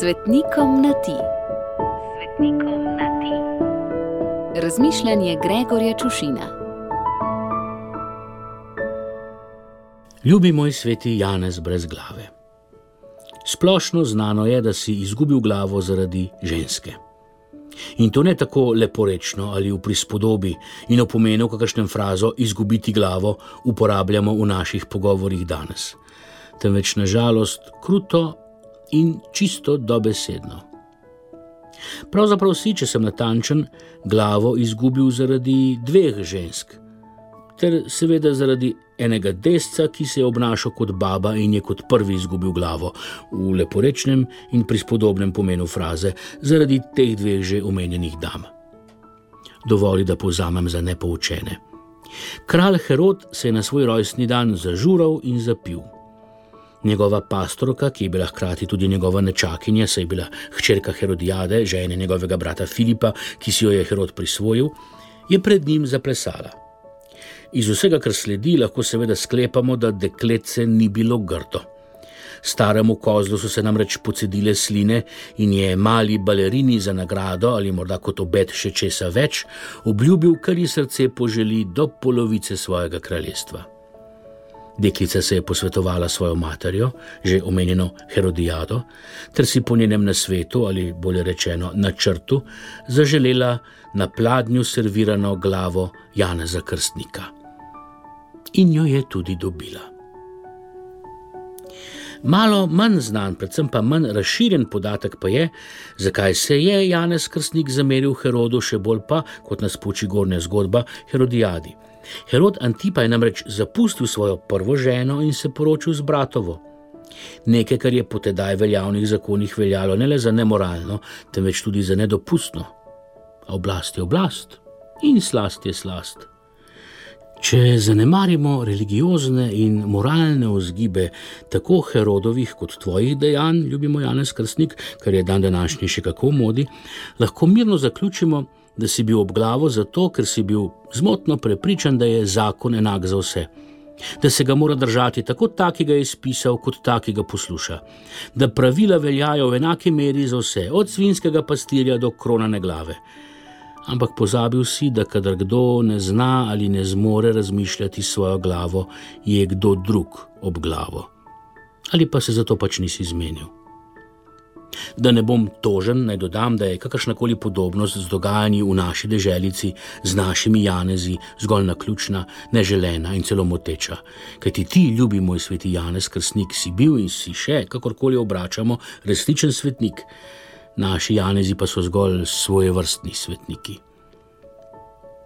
Svetnikom na ti. Svetnikom na ti. Razmišljanje Gregorja Čušina. Ljubi moj sveti Janez brez glave. Splošno znano je, da si izgubil glavo zaradi ženske. In to ne tako leporečno ali v prispodobi in o pomenu, kakšnem frazo izgubiti glavo uporabljamo v naših pogovorih danes, temveč nažalost kruto in čisto dobesedno. Pravzaprav si, če sem natančen, glavo izgubil zaradi dveh žensk, ter seveda zaradi enega desca, ki se je obnašal kot baba in je kot prvi izgubil glavo, v leporečnem in prispodobnem pomenu fraze, zaradi teh dveh že omenjenih dam. Dovoli, da povzamem za nepoučene. Kralj Herod se je na svoj rojstni dan zažural in zapil. Njegova pastorka, ki je bila hkrati tudi njegova nečakinja, saj je bila hčerka Herodijade, žene njegovega brata Filipa, ki si jo je Herod prisvojil, je pred njim zaplesala. Iz vsega, kar sledi, lahko seveda sklepamo, da deklece ni bilo grdo. Staremu kozlu so se namreč pocedile sline in je mali balerini za nagrado ali morda kot obet še česa več obljubil, kar ji srce poželi do polovice svojega kraljestva. Deklica se je posvetovala svojo materjo, že omenjeno Herodijado, ter si po njenem nasvetu, ali bolje rečeno načrtu, zaželela na pladnju servirano glavo Janeza Krstnika. In jo je tudi dobila. Malo manj znan, predvsem pa manj razširjen podatek pa je, zakaj se je Janez Krstnik zameril Herodu, še bolj pa, kot nas poči gornja zgodba, Herodijadi. Herod Antipa je namreč zapustil svojo prvo ženo in se poročil z bratovo. Nekaj, kar je po tedaj veljavnih zakonih veljalo ne le za nemoralno, temveč tudi za nedopustno. A oblast je oblast in slast je slast. Če zanemarimo religiozne in moralne vzgibe tako Herodovih kot tvojih dejanj, ljubimo Janez Krstnik, kar je dan današnji še kako modi, lahko mirno zaključimo, da si bil ob glavo zato, ker si bil zmotno prepričan, da je zakon enak za vse. Da se ga mora držati tako, ki ga je izpisal, kot ta, ki ga posluša. Da pravila veljajo v enaki meri za vse, od svinskega pastirja do kronane glave. Ampak pozabil si, da kadar kdo ne zna ali ne zmore razmišljati svojo glavo, je kdo drug ob glavo. Ali pa se zato pač nisi zmenil. Da ne bom tožen, naj dodam, da je kakršnakoli podobnost z dogajanji v naši deželici, z našimi janezi, zgolj naključna, neželena in celo moteča. Kaj ti ti, ljubi moj sveti Janez, krstnik, si bil in si še, kakorkoli obračamo, resničen svetnik, naši janezi pa so zgolj svoje vrstni svetniki.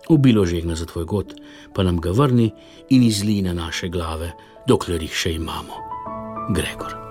Ubilo žegna za tvoj god, pa nam ga vrni in izli na naše glave, dokler jih še imamo. Gregor.